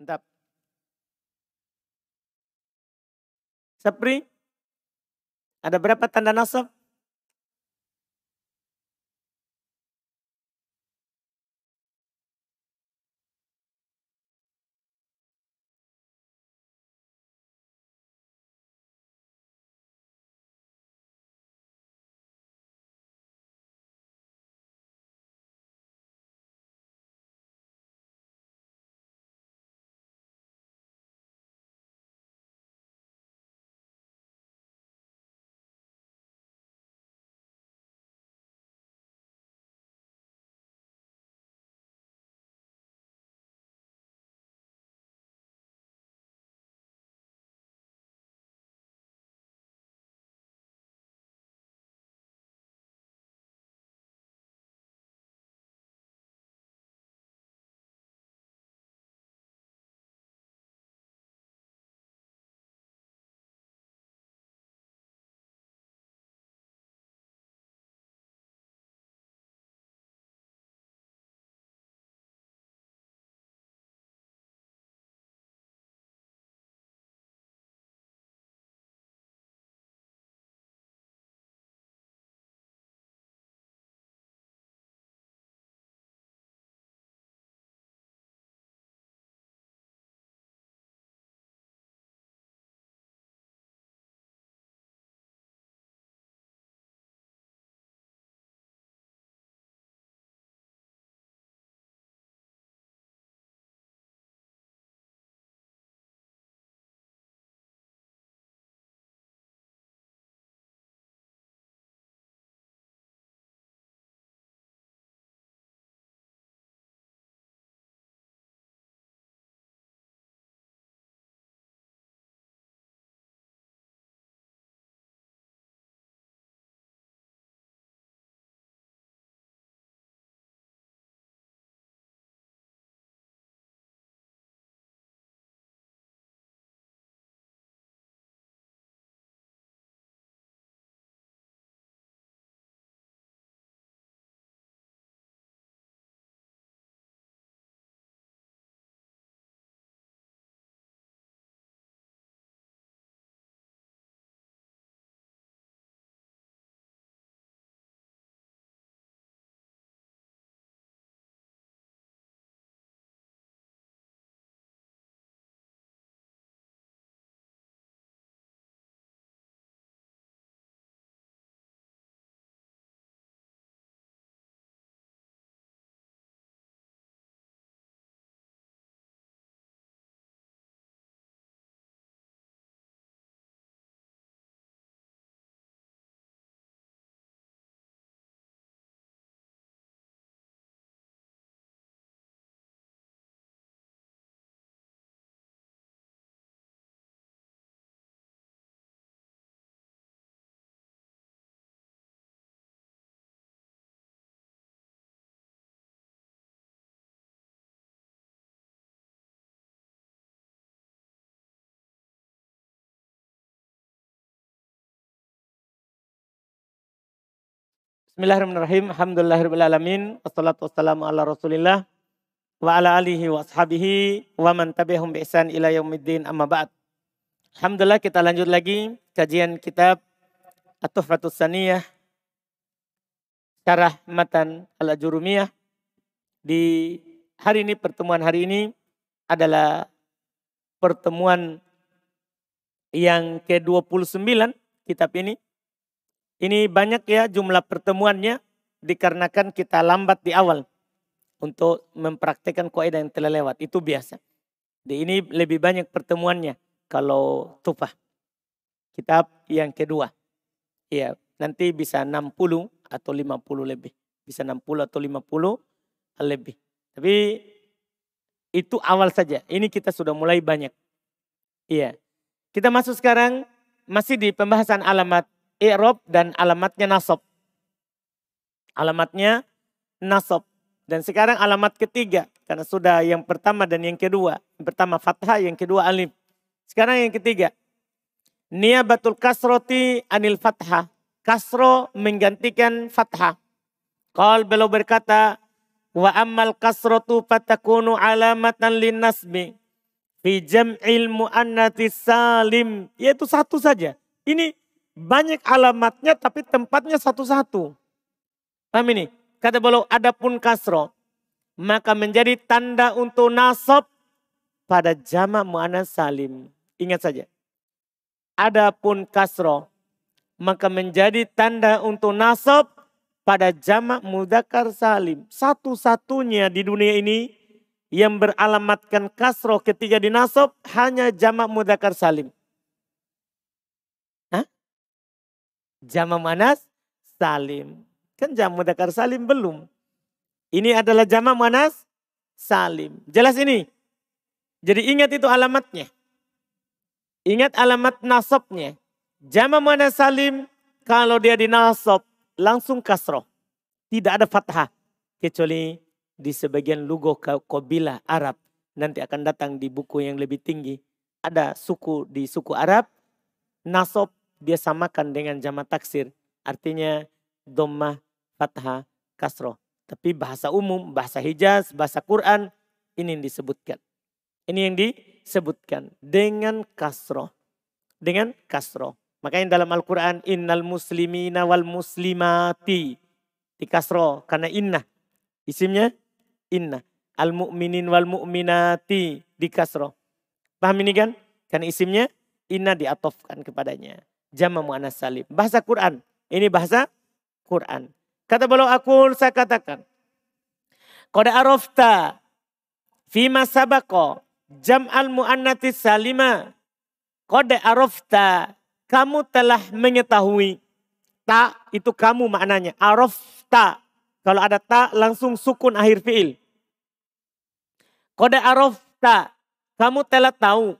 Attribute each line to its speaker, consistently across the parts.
Speaker 1: Entap. Sepri, ada berapa tanda nasab? Bismillahirrahmanirrahim. Alhamdulillahirrahmanirrahim. Wassalatu wassalamu ala rasulillah. Wa ala alihi wa ashabihi wa man tabi'ahum bi ihsan ila yaumiddin amma ba'd. Alhamdulillah kita lanjut lagi kajian kitab At-Tuhfatus Saniyah Syarah Matan Al-Ajurumiyah. Di hari ini, pertemuan hari ini adalah pertemuan yang ke-29 kitab ini ini banyak ya jumlah pertemuannya dikarenakan kita lambat di awal untuk mempraktekkan kaidah yang telah lewat. Itu biasa. Di ini lebih banyak pertemuannya kalau tufah. Kitab yang kedua. Ya, nanti bisa 60 atau 50 lebih. Bisa 60 atau 50 lebih. Tapi itu awal saja. Ini kita sudah mulai banyak. Iya. Kita masuk sekarang masih di pembahasan alamat i'rob dan alamatnya nasab. Alamatnya nasab. Dan sekarang alamat ketiga. Karena sudah yang pertama dan yang kedua. Yang pertama fathah, yang kedua alif. Sekarang yang ketiga. Niabatul kasroti anil fathah. Kasro menggantikan fathah. Kal beliau berkata, Wa ammal kasrotu fatakunu alamatan lin nasbi. Fi jam'il mu'annati salim. Yaitu satu saja. Ini banyak alamatnya tapi tempatnya satu-satu. Paham ini? Kata beliau, adapun kasro. Maka menjadi tanda untuk nasab pada jama' mu'annas salim. Ingat saja. Adapun kasro. Maka menjadi tanda untuk nasab pada jamak mudakar salim. Satu-satunya di dunia ini yang beralamatkan kasro ketika dinasob hanya jamak mudakar salim. Hah? Jamak manas salim. Kan jamak mudakar salim belum. Ini adalah jamak manas salim. Jelas ini? Jadi ingat itu alamatnya. Ingat alamat nasabnya. Jamak manas salim kalau dia dinasob langsung kasroh. Tidak ada fathah. Kecuali di sebagian lugo kabilah Arab. Nanti akan datang di buku yang lebih tinggi. Ada suku di suku Arab. Nasob dia samakan dengan jama taksir. Artinya domah, fathah, kasroh. Tapi bahasa umum, bahasa Hijaz, bahasa Quran. Ini yang disebutkan. Ini yang disebutkan. Dengan kasroh. Dengan kasroh. Makanya dalam Al-Quran innal muslimina wal muslimati. Di kasro karena inna. Isimnya inna. Al mu'minin wal mu'minati di kasro. Paham ini kan? Karena isimnya inna diatofkan kepadanya. Jama mu'anas salim. Bahasa Quran. Ini bahasa Quran. Kata beliau aku saya katakan. Qad arafta fima sabako jam al mu'annati salima. Qad arafta kamu telah mengetahui. Tak itu kamu maknanya. Araf tak. Kalau ada tak langsung sukun akhir fiil. Kode araf tak. Kamu telah tahu.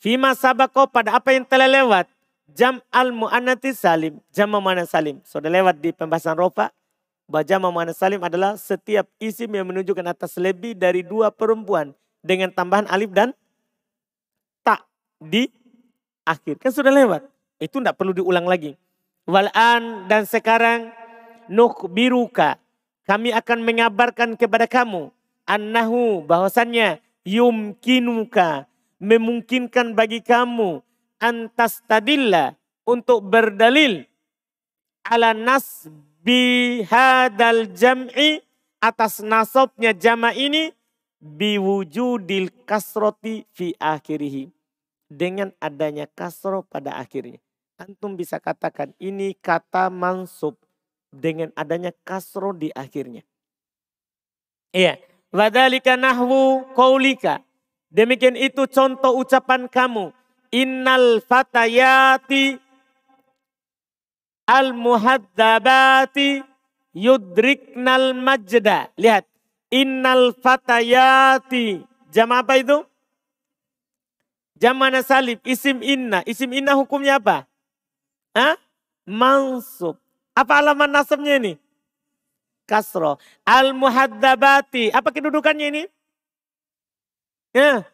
Speaker 1: Fima sabako pada apa yang telah lewat. Jam al mu'anati salim. Jam mana salim. Sudah lewat di pembahasan rofa. Bahwa jam mana salim adalah setiap isim yang menunjukkan atas lebih dari dua perempuan. Dengan tambahan alif dan tak di akhir. Kan sudah lewat. Itu tidak perlu diulang lagi. Wal'an dan sekarang biruka. Kami akan mengabarkan kepada kamu. Annahu bahwasannya yumkinuka. Memungkinkan bagi kamu. Antas tadilla untuk berdalil. Ala nas bihadal jam'i atas nasabnya jama ini biwujudil kasroti fi akhirihi dengan adanya kasro pada akhirnya. Antum bisa katakan ini kata mansub dengan adanya kasro di akhirnya. Iya. Wadhalika nahwu kaulika. Demikian itu contoh ucapan kamu. Innal fatayati al muhaddabati yudriknal majda. Lihat. Innal fatayati. Jam apa itu? Jamana salib, isim inna. Isim inna hukumnya apa? Hah? Mansub. Apa alamat nasabnya ini? Kasro. Al-muhaddabati. Apa kedudukannya ini? Ya.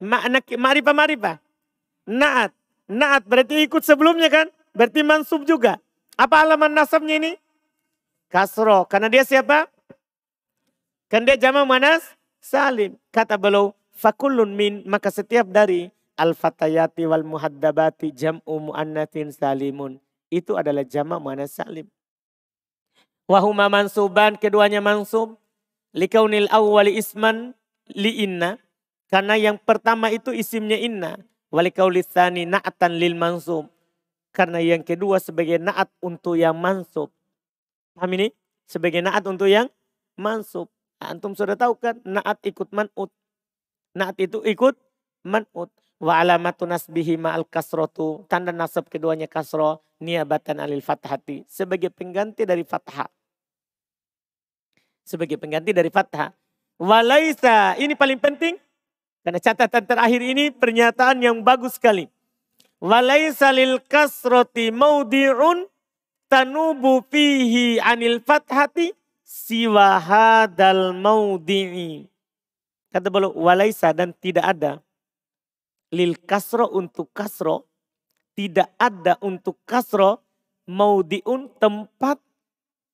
Speaker 1: Ma'rifa ma'rifa. Naat. Naat berarti ikut sebelumnya kan? Berarti mansub juga. Apa alamat nasabnya ini? Kasro. Karena dia siapa? Kan dia jama manas salim. Kata beliau, fakulun min maka setiap dari al-fatayati wal muhaddabati jam'u muannatin salimun. Itu adalah jamak muannas salim. Wahuma mansuban keduanya mansub likaunil awwali isman li inna karena yang pertama itu isimnya inna walikaulisani na'atan lil mansub karena yang kedua sebagai naat untuk yang mansub. Paham ini? Sebagai naat untuk yang mansub. Antum sudah tahu kan naat ikut man'ut. Naat itu ikut man'ut. Wa alamatu nasbihi ma'al kasrotu. Tanda nasab keduanya kasro. Niabatan alil fathati. Sebagai pengganti dari fathah. Sebagai pengganti dari fathah. Walaisa. Ini paling penting. Karena catatan terakhir ini pernyataan yang bagus sekali. Walaisa lil kasroti maudi'un tanubu fihi anil fathati siwa hadal maudi'i. Kata beliau, walaisa dan tidak ada. Lil kasro untuk kasro. Tidak ada untuk kasro. Maudiun tempat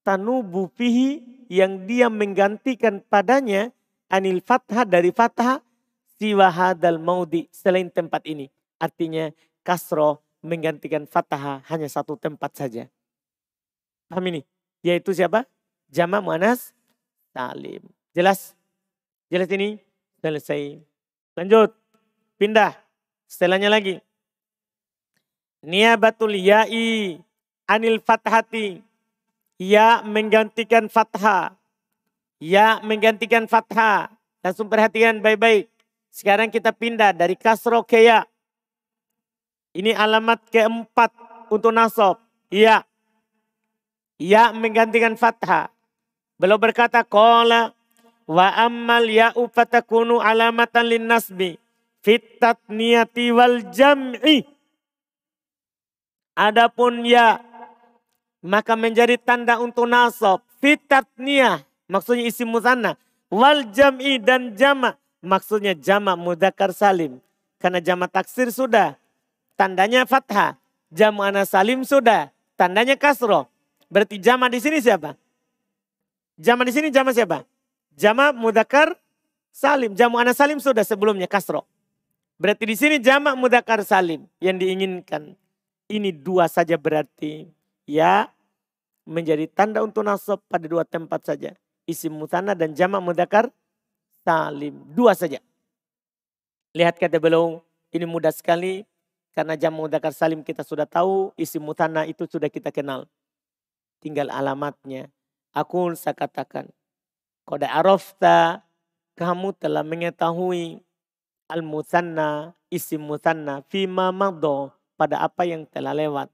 Speaker 1: tanubu fihi yang dia menggantikan padanya anil fathah dari fathah siwa hadal maudi selain tempat ini. Artinya kasro menggantikan fathah hanya satu tempat saja. Paham ini? Yaitu siapa? Jama mu'anas salim. Jelas? Jelas ini? Selesai. Lanjut. Pindah. Setelahnya lagi. Niabatul ya'i anil fathati. Ya menggantikan fathah. Ya menggantikan fathah. Langsung perhatikan baik-baik. Sekarang kita pindah dari kasro ya. Ini alamat keempat untuk nasab. Ya. Ya menggantikan fathah. Beliau berkata, Qala wa ammal ya'u fatakunu alamatan lin nasbi. Fitat wal jam'i. Adapun ya, maka menjadi tanda untuk nasab. Fitat niyah, maksudnya isim musanna. Wal jam'i dan jama' maksudnya jamak mudakar salim. Karena jamak taksir sudah, tandanya fathah. Jamak anas salim sudah, tandanya kasro. Berarti jamak di sini siapa? Jamak di sini jamak siapa? Jamak mudakar salim. Jamak anas salim sudah sebelumnya kasro. Berarti di sini jamak mudakar salim yang diinginkan. Ini dua saja berarti. Ya menjadi tanda untuk nasab pada dua tempat saja. Isim mutana dan jamak mudakar salim. Dua saja. Lihat kata beliau, ini mudah sekali. Karena jam mudakar salim kita sudah tahu, isi mutana itu sudah kita kenal. Tinggal alamatnya. Aku saya katakan, kode arafta, kamu telah mengetahui al-musanna, isi musanna, fima magdo, pada apa yang telah lewat.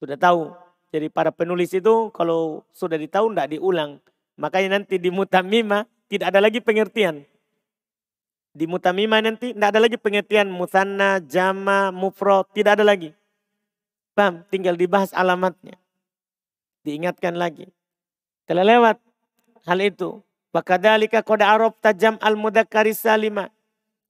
Speaker 1: Sudah tahu. Jadi para penulis itu kalau sudah ditahu tidak diulang. Makanya nanti di mutamima tidak ada lagi pengertian. Di mutamima nanti tidak ada lagi pengertian musanna, jama, mufro, tidak ada lagi. Paham? Tinggal dibahas alamatnya. Diingatkan lagi. Telah lewat hal itu. Wakadhalika koda arob tajam al mudakari salima.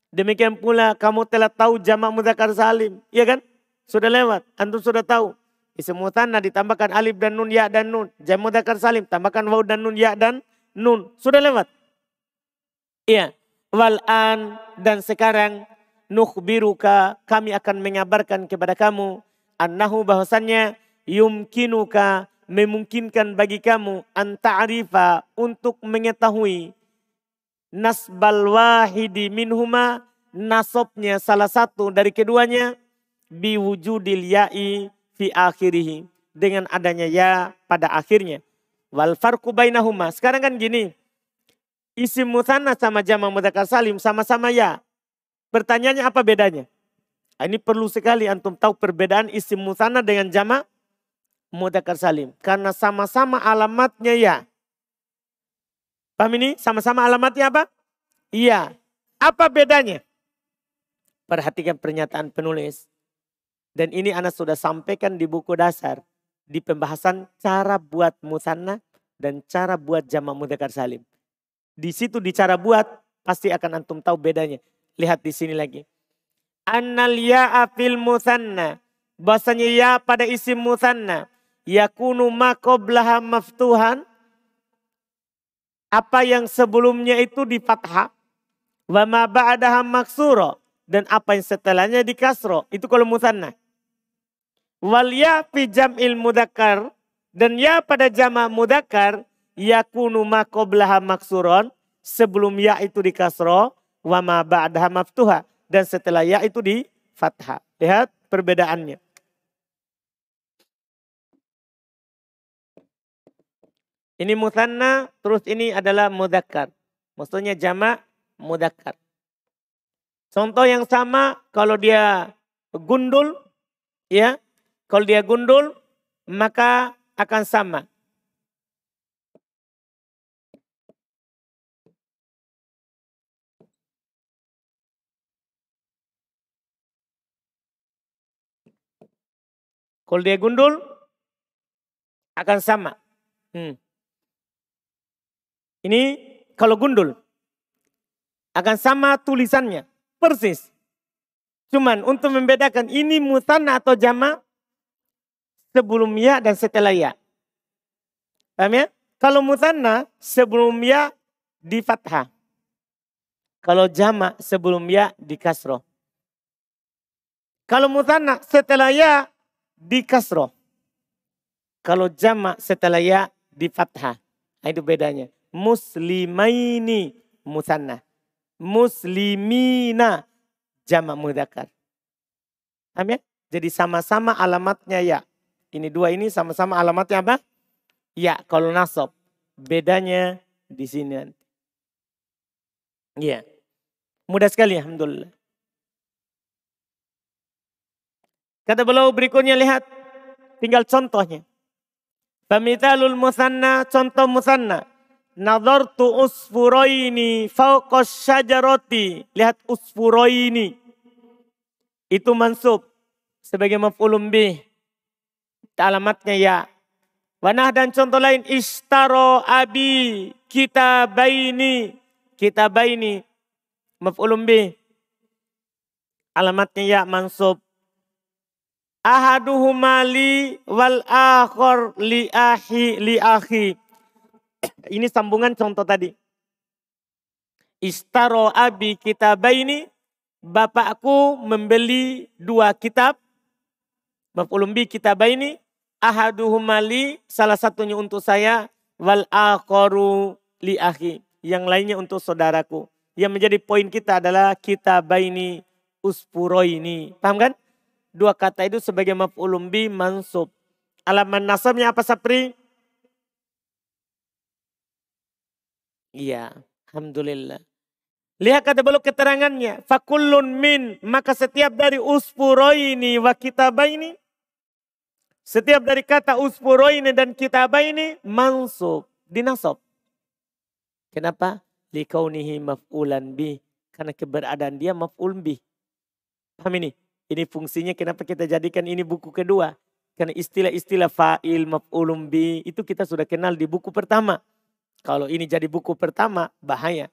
Speaker 1: Demikian pula kamu telah tahu jamak mudakar salim. Iya kan? Sudah lewat. Antum sudah tahu. Isim mutanna ditambahkan alif dan nun, ya dan nun. Jam mudakar salim tambahkan waw dan nun, ya dan nun. Sudah lewat. Iya. Wal'an dan sekarang nukhbiruka kami akan mengabarkan kepada kamu annahu bahwasannya yumkinuka memungkinkan bagi kamu anta'rifa untuk mengetahui nasbal wahidi minhuma nasabnya salah satu dari keduanya biwujudil ya'i fi akhirih dengan adanya ya pada akhirnya wal farqu bainahuma sekarang kan gini Isim musanna sama jama mudzakkar salim sama-sama ya. Pertanyaannya apa bedanya? Nah, ini perlu sekali antum tahu perbedaan isim musanna dengan jama mudzakkar salim. Karena sama-sama alamatnya ya. Paham ini? Sama-sama alamatnya apa? Iya. Apa bedanya? Perhatikan pernyataan penulis. Dan ini anak sudah sampaikan di buku dasar. Di pembahasan cara buat musanna dan cara buat jama mudzakkar salim. Di situ di cara buat pasti akan antum tahu bedanya. Lihat di sini lagi. Annal ya'a fil musanna. Bahasanya ya pada isim musanna. Yakunu ma qoblaha maftuhan. Apa yang sebelumnya itu di fathah. Wa ma ba'daha maksuro. Dan apa yang setelahnya di kasro. Itu kalau musanna. Wal ya fi jam'il mudakar. Dan ya pada jama mudakar yakunu ma qablaha maksuron sebelum ya itu di kasro wa ma ba'daha maftuha dan setelah ya itu di fathah. Lihat perbedaannya. Ini musanna, terus ini adalah mudakkar. Maksudnya jamak mudakkar. Contoh yang sama kalau dia gundul, ya, kalau dia gundul maka akan sama. Kalau dia gundul akan sama. Hmm. Ini kalau gundul akan sama tulisannya persis. Cuman untuk membedakan ini musanna atau jama sebelum ya dan setelah ya. Paham ya? Kalau musanna sebelum ya di fathah. Kalau jamak sebelum ya di kasroh. Kalau mutanna setelah ya di kasroh. Kalau jamak setelah ya di fathah. Nah, itu bedanya. Muslimaini mutanna. Muslimina jamak mudakar. Paham ya? Jadi sama-sama alamatnya ya. Ini dua ini sama-sama alamatnya apa? Ya, kalau nasab. Bedanya di sini. Iya. Mudah sekali Alhamdulillah. Kata beliau berikutnya lihat. Tinggal contohnya. Pamitalul musanna, contoh musanna. Nadartu usfuroini fauqas syajaroti. Lihat usfuroini. Itu mansub. Sebagai maf'ulum bih. Alamatnya ya. Wanah dan contoh lain. Istaro abi kita baini. Kita baini. Maf'ulum bih. Alamatnya ya mansub ahaduhuma li wal akhor li ahi li ahi. Ini sambungan contoh tadi. Istaro abi kitabaini. Bapakku membeli dua kitab. Maf'ulun bi kitabaini. Ahaduhuma li. Salah satunya untuk saya. Wal akhoru li ahi. Yang lainnya untuk saudaraku. Yang menjadi poin kita adalah kitabaini uspuroini. Paham kan? Dua kata itu sebagai maf'ulun bi mansub. Alaman nasabnya apa Sapri? Iya, alhamdulillah. Lihat kata belum keterangannya. Fakullun min, maka setiap dari usfuroini wa kitabaini. Setiap dari kata usfuroini dan kitabaini mansub, dinasab. Kenapa? Likaunihi maf'ulan bi. Karena keberadaan dia maf'ul bi. Paham? Ini fungsinya kenapa kita jadikan ini buku kedua. Karena istilah-istilah fa'il, maf'ulum bi itu kita sudah kenal di buku pertama. Kalau ini jadi buku pertama bahaya.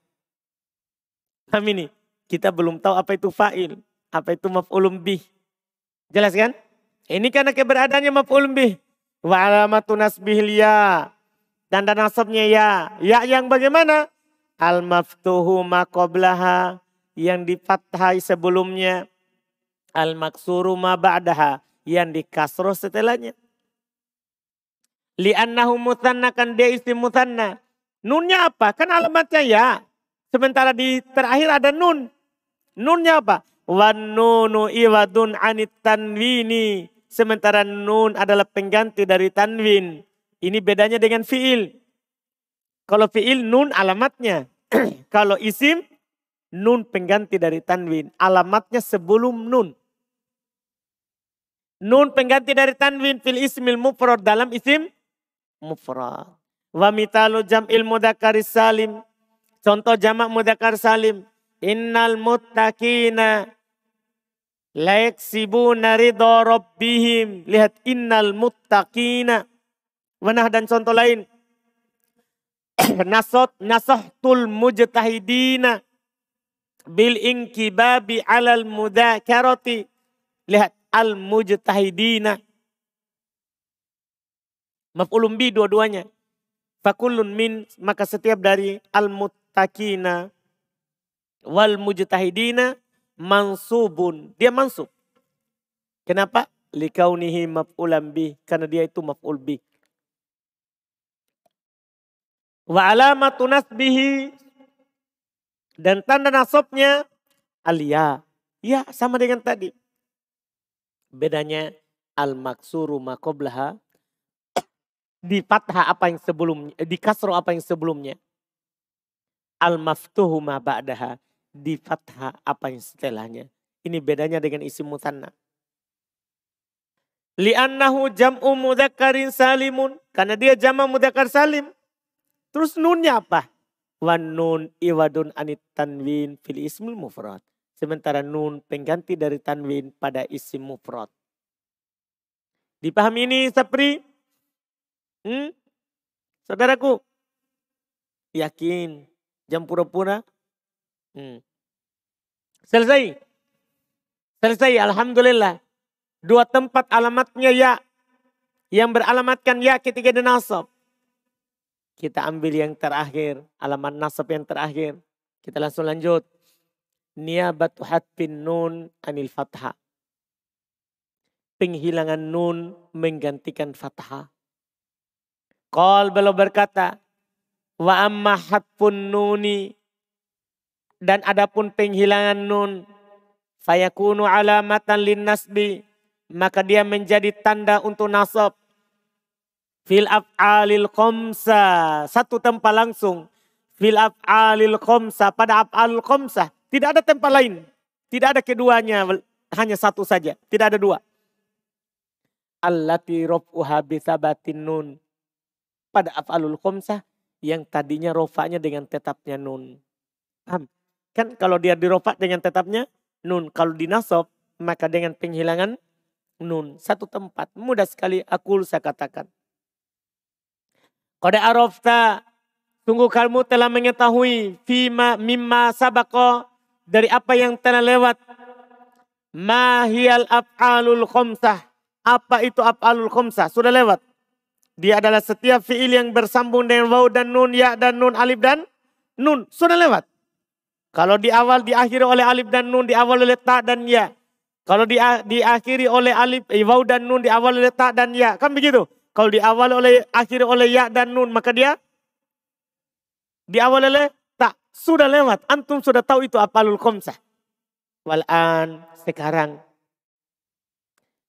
Speaker 1: Kami ini kita belum tahu apa itu fa'il, apa itu maf'ulum bi. Jelas kan? Ini karena keberadaannya maf'ulum bi. Wa alamatun nasbihil ya. Dan dan nasabnya ya. Ya yang bagaimana? Al maftuhu maqoblaha. Yang difathai sebelumnya al maksuru ma ba'daha yang dikasroh setelahnya. Li'annahu mutanna kan dia isim mutanna. Nunnya apa? Kan alamatnya ya. Sementara di terakhir ada nun. Nunnya apa? Wan nunu iwadun anit tanwini. Sementara nun adalah pengganti dari tanwin. Ini bedanya dengan fiil. Kalau fiil nun alamatnya. Kalau isim nun pengganti dari tanwin. Alamatnya sebelum nun. Nun pengganti dari tanwin fil ismil mufrad dalam isim mufrad. Wa mitalu jam'il mudakaris salim. Contoh jamak mudakar salim. Innal muttaqina layaksibuna ridho rabbihim. Lihat innal muttaqina. Wanah dan contoh lain. Nasot nasahtul mujtahidina bil inkibabi alal mudakarati. Lihat al-mujtahidina. Maf'ulun bi dua-duanya. Fakulun min maka setiap dari al-muttaqina wal mujtahidina mansubun. Dia mansub. Kenapa? Likaunihi maf'ulan bi. Karena dia itu maf'ul bi. Wa alamatu nasbihi. Dan tanda nasabnya alia. Ya sama dengan tadi. Bedanya al-maksuru makoblaha di fathah apa yang sebelumnya, di kasro apa yang sebelumnya. Al-maftuhu ma ba'daha di fathah apa yang setelahnya. Ini bedanya dengan isim mutanna. Li'annahu jam'u mudakarin salimun. Karena dia jama mudakar salim. Terus nunnya apa? Wan nun iwadun anit tanwin fil ismil mufrad. Sementara nun pengganti dari tanwin pada isim mufrad. Dipahami ini Sapri? Hmm? Saudaraku? Yakin? Jam pura-pura? Hmm. Selesai? Selesai, Alhamdulillah. Dua tempat alamatnya ya. Yang beralamatkan ya ketika ada nasab. Kita ambil yang terakhir. Alamat nasab yang terakhir. Kita langsung lanjut. Niabatu hatfin nun anil fathah. Penghilangan nun menggantikan fathah. Qal beliau berkata, wa amma hatfun nuni. Dan adapun penghilangan nun fayakunu alamatan lin nasbi maka dia menjadi tanda untuk nasab. Fil af'alil khamsa. Satu tempat langsung. Fil af'alil khamsa. Pada af'alul khamsa tidak ada tempat lain tidak ada keduanya hanya satu saja tidak ada dua allati raf'uha bi nun pada af'alul khamsa yang tadinya rofaknya dengan tetapnya nun. Paham? Kan kalau dia dirofak dengan tetapnya nun. Kalau dinasob maka dengan penghilangan nun. Satu tempat. Mudah sekali aku saya katakan. Kode arofta. Tunggu kamu telah mengetahui. Fima mimma sabako. Dari apa yang telah lewat. Mahiyal af'alul khomsah. Apa itu af'alul khomsah? Sudah lewat. Dia adalah setiap fiil yang bersambung dengan waw dan nun, ya dan nun, alif dan nun. Sudah lewat. Kalau di awal diakhiri oleh alif dan nun, di awal oleh ta dan ya. Kalau di, diakhiri oleh alif, eh, waw dan nun, di awal oleh ta dan ya. Kan begitu. Kalau di awal oleh akhiri oleh ya dan nun, maka dia di awal oleh tak. Sudah lewat. Antum sudah tahu itu apalul khomsah. Wal'an sekarang.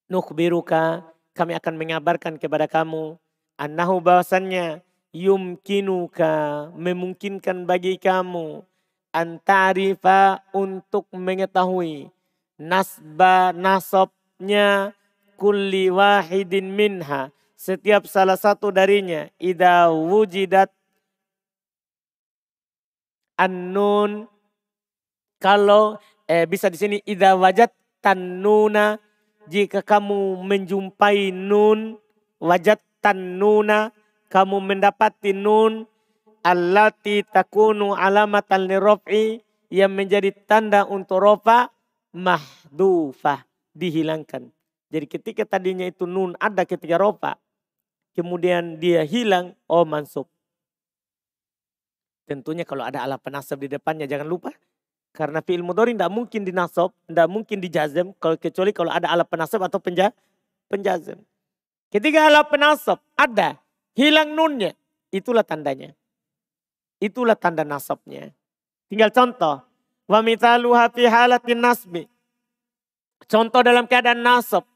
Speaker 1: Nukhbiruka kami akan mengabarkan kepada kamu Anahu bahwasannya yumkinuka memungkinkan bagi kamu antarifa untuk mengetahui nasba nasabnya kulli wahidin minha setiap salah satu darinya ida wujidat annun kalau eh, bisa di sini ida wajat tanuna jika kamu menjumpai nun wajat tannuna kamu mendapati nun allati takunu alamatan lirof'i yang menjadi tanda untuk rofa mahdufah dihilangkan. Jadi ketika tadinya itu nun ada ketika rofa kemudian dia hilang oh mansub. Tentunya kalau ada alat penasab di depannya jangan lupa karena fi'il mudhari tidak mungkin dinasab, tidak mungkin dijazam kalau kecuali kalau ada alat penasab atau penja, penjazam. Ketika alat penasab ada, hilang nunnya, itulah tandanya. Itulah tanda nasabnya. Tinggal contoh. Wa mithaluha fi halatin nasbi. Contoh dalam keadaan nasab.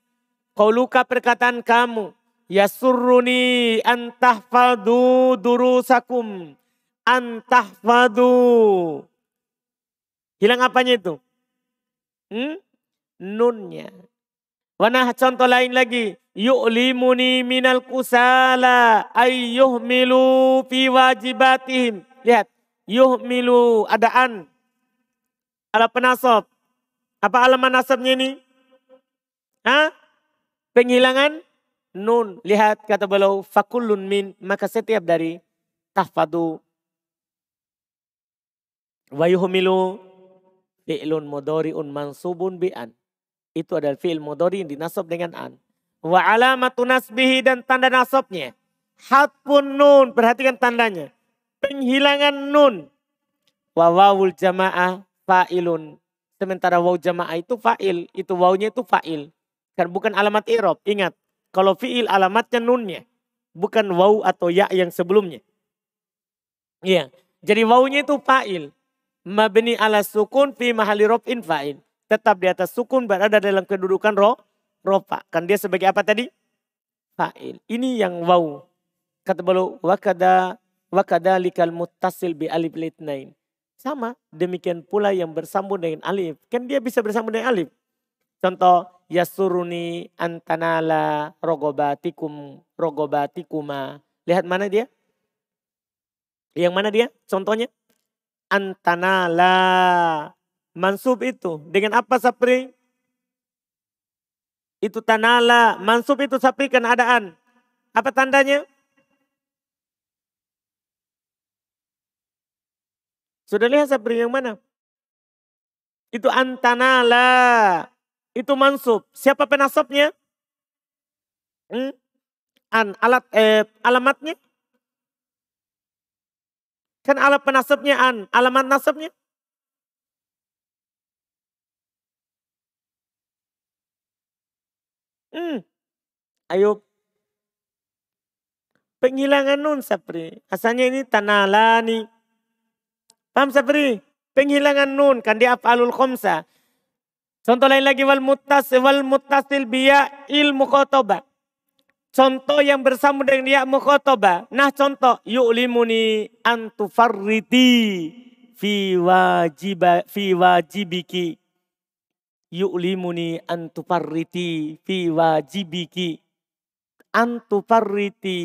Speaker 1: luka perkataan kamu. Yasurruni antahfadu durusakum. Antahfadu. Hilang apanya itu? Hmm? Nunnya. Mana contoh lain lagi yu'limuni minal kusala ayyuhmilu fi wajibatihim. Lihat, yuhmilu adaan. Ala penasab. Apa alamat nasabnya ini? Hah? Penghilangan nun. Lihat kata beliau fakullun min. Maka setiap dari tahfadu. Wa yuhmilu fi'lun mudori'un mansubun bi'an. Itu adalah fi'il mudori yang dinasab dengan an. Wa alamatu nasbihi dan tanda nasabnya. Hatpun nun. Perhatikan tandanya. Penghilangan nun. Wa wawul jamaah fa'ilun. Sementara waw jamaah itu fa'il. Itu wawnya itu fa'il. Kan bukan alamat irob. Ingat. Kalau fi'il alamatnya nunnya. Bukan waw atau ya yang sebelumnya. Iya. Jadi wawnya itu fa'il. Mabni ala sukun fi mahali rob'in fa'il. Tetap di atas sukun berada dalam kedudukan roh rofa. Kan dia sebagai apa tadi? Fa'il. Ini yang waw. Kata beliau, wakada wakada likal mutasil bi alif litnain. Sama, demikian pula yang bersambung dengan alif. Kan dia bisa bersambung dengan alif. Contoh, yasuruni antanala rogobatikum rogobatikuma. Lihat mana dia? Yang mana dia? Contohnya, antanala. Mansub itu. Dengan apa sapri? itu tanala, mansub itu sapi keadaan. Apa tandanya? Sudah lihat sapri yang mana? Itu antanala. Itu mansub. Siapa penasabnya? Hmm? An, alat eh, alamatnya? Kan alat penasabnya an, alamat nasabnya. Hmm. ayo Penghilangan nun sapri. Asalnya ini tanalani. Paham sapri? Penghilangan nun kan di afalul khomsa. Contoh lain lagi wal mutas wal mutasil biya il mukotoba. Contoh yang bersama dengan dia mukhotoba. Nah contoh yu'limuni antufarriti fi wajiba fi wajibiki. Yu'limuni antufarriti fi wajibiki. Antufarriti.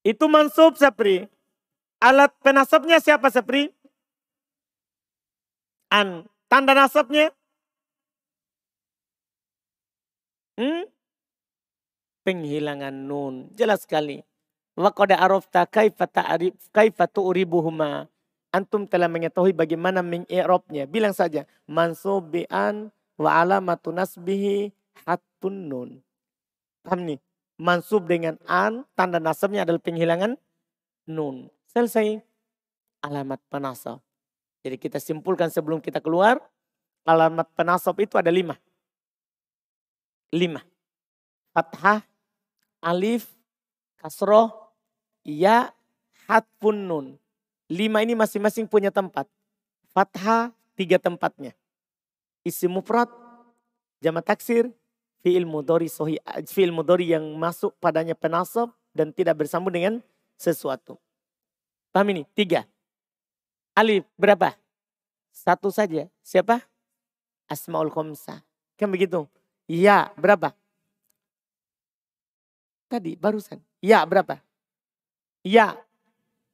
Speaker 1: Itu mansub Sapri. Alat penasabnya siapa Sapri? An. Tanda nasabnya? Hmm? Penghilangan nun. Jelas sekali. Wa qad arafta kaifa ta'rif kaifa tu'ribuhuma. Antum telah mengetahui bagaimana mengi'rabnya. Bilang saja mansub bi'an wa alamatu nasbihi hatun nun. Paham nih? Mansub dengan an, tanda nasabnya adalah penghilangan nun. Selesai. Alamat penasab. Jadi kita simpulkan sebelum kita keluar, alamat penasab itu ada lima. Lima. Fathah, alif, kasroh, ya, hatfun nun. Lima ini masing-masing punya tempat. Fathah tiga tempatnya. Isim mufrad, jama taksir, fi'il mudori sohi, fi'il mudori yang masuk padanya penasab dan tidak bersambung dengan sesuatu. Paham ini? Tiga. Alif berapa? Satu saja. Siapa? Asmaul Khomsa. Kan begitu? Ya berapa? Tadi barusan. Ya berapa? Ya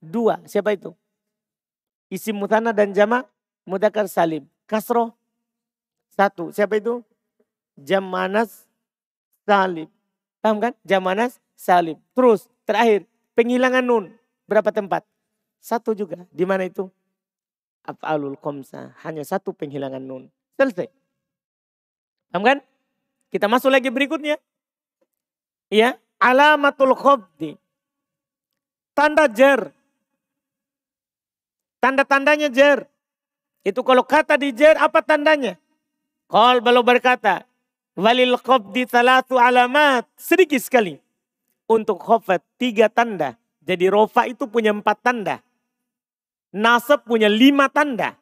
Speaker 1: dua. Siapa itu? Isim mutana dan jama mudakar salim. Kasro satu. Siapa itu? Jamanas salim. Paham kan? Jamanas salim. Terus terakhir penghilangan nun. Berapa tempat? Satu juga. Di mana itu? Af'alul komsa. Hanya satu penghilangan nun. Selesai. Paham kan? Kita masuk lagi berikutnya. Iya alamatul khobdi. Tanda jer. Tanda-tandanya jer. Itu kalau kata di jer apa tandanya? Kal belum berkata. Walil khobdi salatu alamat. Sedikit sekali. Untuk khofat tiga tanda. Jadi rofa itu punya empat tanda. Nasab punya lima tanda.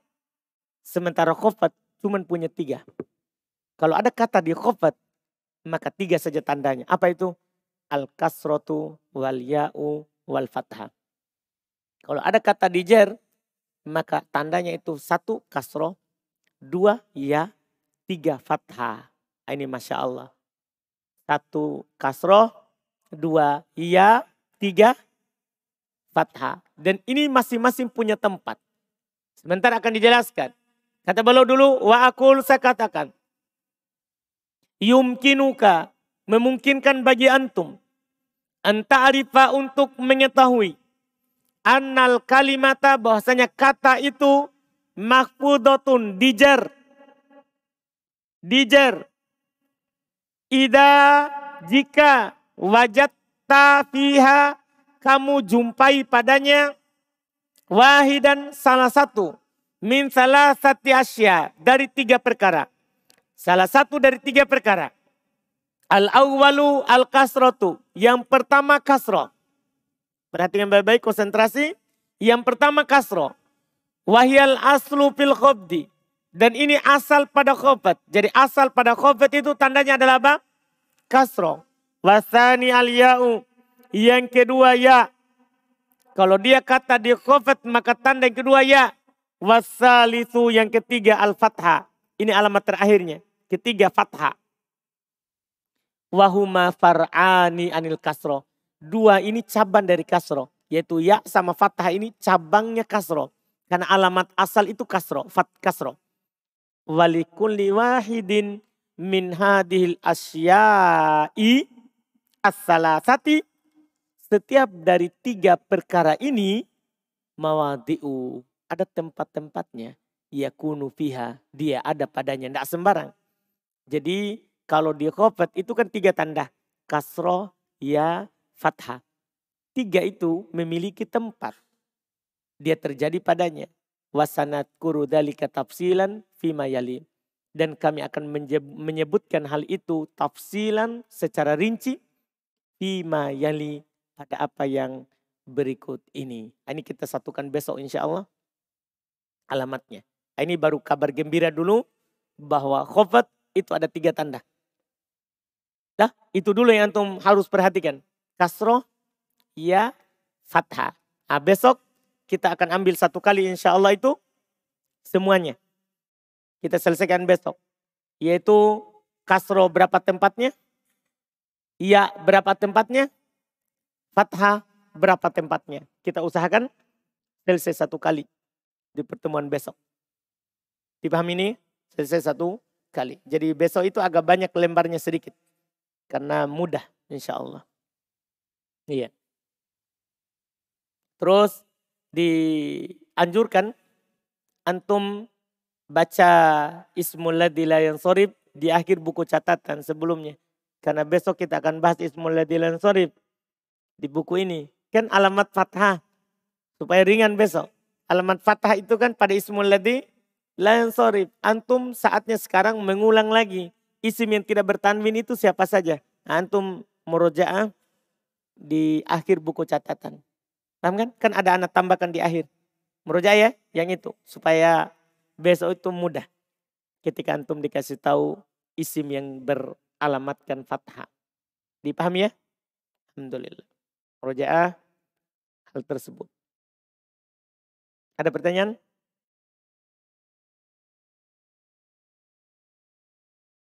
Speaker 1: Sementara khofat cuma punya tiga. Kalau ada kata di khofat, maka tiga saja tandanya. Apa itu? Al kasrotu wal ya'u wal fathah. Kalau ada kata dijer, maka tandanya itu satu kasro, dua ya, tiga fathah. Ah, ini Masya Allah. Satu kasro, dua ya, tiga fathah. Dan ini masing-masing punya tempat. Sebentar akan dijelaskan. Kata beliau dulu, wa akul saya katakan. Yumkinuka, memungkinkan bagi antum Anta'arifa untuk mengetahui. Annal kalimata bahwasanya kata itu mahfudotun dijar. Dijar. Ida jika wajat fiha kamu jumpai padanya wahidan salah satu min salah sati asya dari tiga perkara. Salah satu dari tiga perkara. Al awwalu al kasrotu. Yang pertama kasro. Perhatikan baik-baik konsentrasi. Yang pertama kasro. Wahyal aslu fil khobdi. Dan ini asal pada khobat. Jadi asal pada khobat itu tandanya adalah apa? Kasro. Wasani al ya'u. Yang kedua ya. Kalau dia kata di khobat maka tanda yang kedua ya. Wasalisu yang ketiga al fathah. Ini alamat terakhirnya. Ketiga fathah. Wahuma far'ani anil kasro. Dua ini cabang dari kasro. Yaitu ya sama fathah ini cabangnya kasro. Karena alamat asal itu kasro. Fat kasro. Walikulli wahidin min hadihil asyai as-salasati. Setiap dari tiga perkara ini mawadi'u. Ada tempat-tempatnya. Yakunu fiha. Dia ada padanya. Tidak sembarang. Jadi kalau di khofat itu kan tiga tanda. Kasroh, ya, fathah. Tiga itu memiliki tempat. Dia terjadi padanya. Wasanat kuru dalika tafsilan fima yali. Dan kami akan menyebutkan hal itu tafsilan secara rinci. Fima yali pada apa yang berikut ini. Ini kita satukan besok insya Allah alamatnya. Ini baru kabar gembira dulu bahwa khofat itu ada tiga tanda. Dah, itu dulu yang antum harus perhatikan. Kasroh, ya, fathah. Nah, besok kita akan ambil satu kali insya Allah itu semuanya. Kita selesaikan besok. Yaitu kasro berapa tempatnya? Iya berapa tempatnya? Fathah berapa tempatnya? Kita usahakan selesai satu kali di pertemuan besok. Dipahami ini? Selesai satu kali. Jadi besok itu agak banyak lembarnya sedikit. Karena mudah insya Allah. Iya. Terus dianjurkan antum baca Ismul Ladzi yang sorib di akhir buku catatan sebelumnya. Karena besok kita akan bahas Ismul Ladzi yang sorib di buku ini. Kan alamat fathah. Supaya ringan besok. Alamat fathah itu kan pada Ismul Ladzi yang sorib. Antum saatnya sekarang mengulang lagi. Isim yang tidak bertanwin itu siapa saja. Antum murojaah di akhir buku catatan. Paham kan? Kan ada anak tambahkan di akhir. Murojaah ya yang itu. Supaya besok itu mudah. Ketika antum dikasih tahu isim yang beralamatkan fathah. Dipahami ya? Alhamdulillah. Rojaah hal tersebut. Ada pertanyaan?